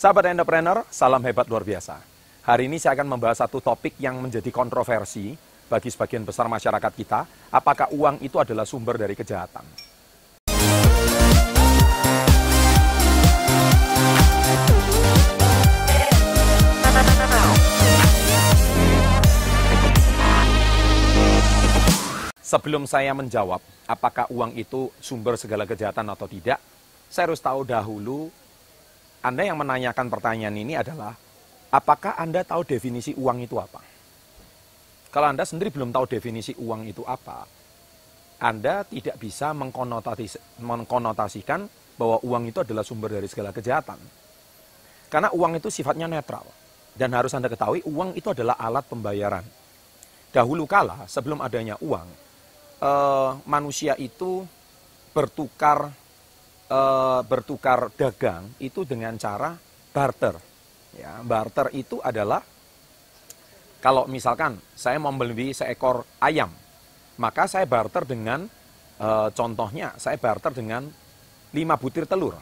Sahabat entrepreneur, salam hebat luar biasa. Hari ini saya akan membahas satu topik yang menjadi kontroversi bagi sebagian besar masyarakat kita. Apakah uang itu adalah sumber dari kejahatan? Sebelum saya menjawab apakah uang itu sumber segala kejahatan atau tidak, saya harus tahu dahulu Anda yang menanyakan pertanyaan ini adalah apakah Anda tahu definisi uang itu apa? Kalau Anda sendiri belum tahu definisi uang itu apa, Anda tidak bisa mengkonotasikan bahwa uang itu adalah sumber dari segala kejahatan. Karena uang itu sifatnya netral. Dan harus Anda ketahui uang itu adalah alat pembayaran. Dahulu kala sebelum adanya uang, uh, manusia itu bertukar uh, bertukar dagang itu dengan cara barter. Ya, barter itu adalah kalau misalkan saya membeli seekor ayam, maka saya barter dengan uh, contohnya saya barter dengan lima butir telur.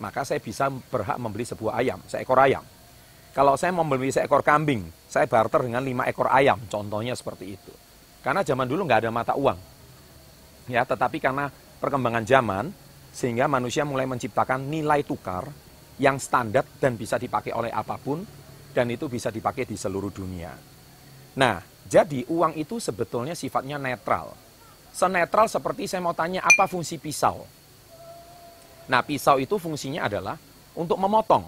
Maka saya bisa berhak membeli sebuah ayam, seekor ayam. Kalau saya membeli seekor kambing, saya barter dengan lima ekor ayam, contohnya seperti itu. Karena zaman dulu nggak ada mata uang. Ya, tetapi karena perkembangan zaman, sehingga manusia mulai menciptakan nilai tukar yang standar dan bisa dipakai oleh apa pun, dan itu bisa dipakai di seluruh dunia. Nah, jadi uang itu sebetulnya sifatnya netral. Senetral seperti saya mau tanya apa fungsi pisau. Nah, pisau itu fungsinya adalah untuk memotong.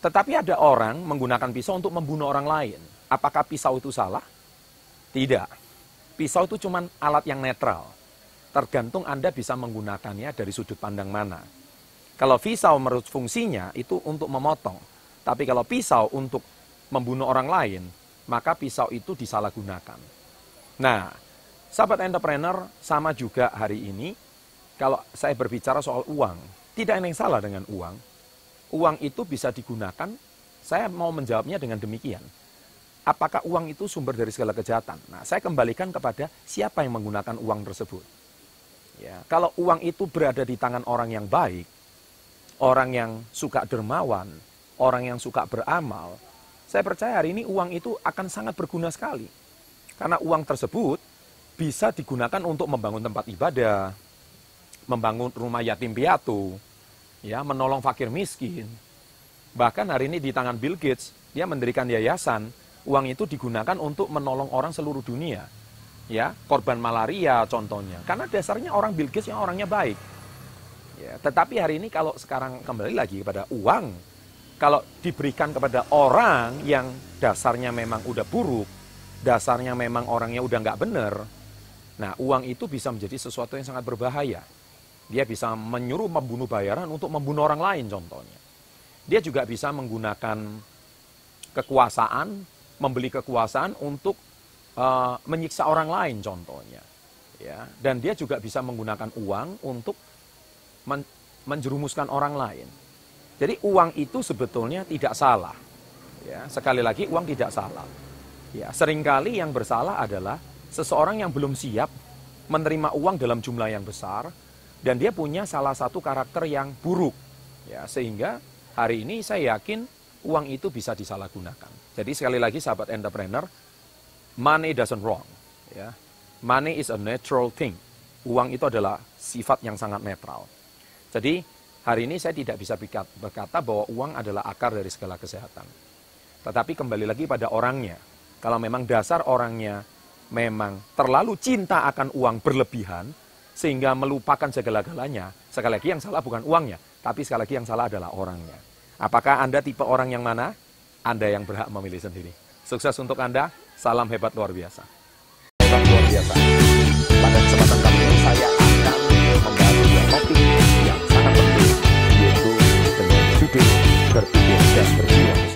Tetapi ada orang menggunakan pisau untuk membunuh orang lain. Apakah pisau itu salah? Tidak. Pisau itu cuma alat yang netral. Tergantung Anda bisa menggunakannya dari sudut pandang mana. Kalau pisau menurut fungsinya itu untuk memotong. Tapi kalau pisau untuk membunuh orang lain, maka pisau itu disalahgunakan. Nah, sahabat entrepreneur sama juga hari ini, kalau saya berbicara soal uang, tidak ada yang salah dengan uang. Uang itu bisa digunakan, saya mau menjawabnya dengan demikian apakah uang itu sumber dari segala kejahatan? Nah, saya kembalikan kepada siapa yang menggunakan uang tersebut. Ya, kalau uang itu berada di tangan orang yang baik, orang yang suka dermawan, orang yang suka beramal, saya percaya hari ini uang itu akan sangat berguna sekali. Karena uang tersebut bisa digunakan untuk membangun tempat ibadah, membangun rumah yatim piatu, ya, menolong fakir miskin. Bahkan hari ini di tangan Bill Gates, dia mendirikan yayasan uang itu digunakan untuk menolong orang seluruh dunia. Ya, korban malaria contohnya. Karena dasarnya orang Bill Gates yang orangnya baik. Ya, tetapi hari ini kalau sekarang kembali lagi kepada uang, kalau diberikan kepada orang yang dasarnya memang udah buruk, dasarnya memang orangnya udah nggak benar, nah uang itu bisa menjadi sesuatu yang sangat berbahaya. Dia bisa menyuruh membunuh bayaran untuk membunuh orang lain contohnya. Dia juga bisa menggunakan kekuasaan membeli kekuasaan untuk uh, menyiksa orang lain contohnya. Ya, dan dia juga bisa menggunakan uang untuk men menjerumuskan orang lain. Jadi uang itu sebetulnya tidak salah. Ya, sekali lagi uang tidak salah. Ya, sering kali yang bersalah adalah seseorang yang belum siap menerima uang dalam jumlah yang besar dan dia punya salah satu karakter yang buruk. Ya, sehingga hari ini saya yakin uang itu bisa disalahgunakan. Jadi sekali lagi sahabat entrepreneur, money doesn't wrong. Ya. Money is a natural thing. Uang itu adalah sifat yang sangat netral. Jadi hari ini saya tidak bisa berkata bahwa uang adalah akar dari segala kesehatan. Tetapi kembali lagi pada orangnya. Kalau memang dasar orangnya memang terlalu cinta akan uang berlebihan, sehingga melupakan segala-galanya, sekali lagi yang salah bukan uangnya, tapi sekali lagi yang salah adalah orangnya. Apakah Anda tipe orang yang mana? Anda yang berhak memilih sendiri. Sukses untuk Anda, salam hebat luar biasa. Luar biasa.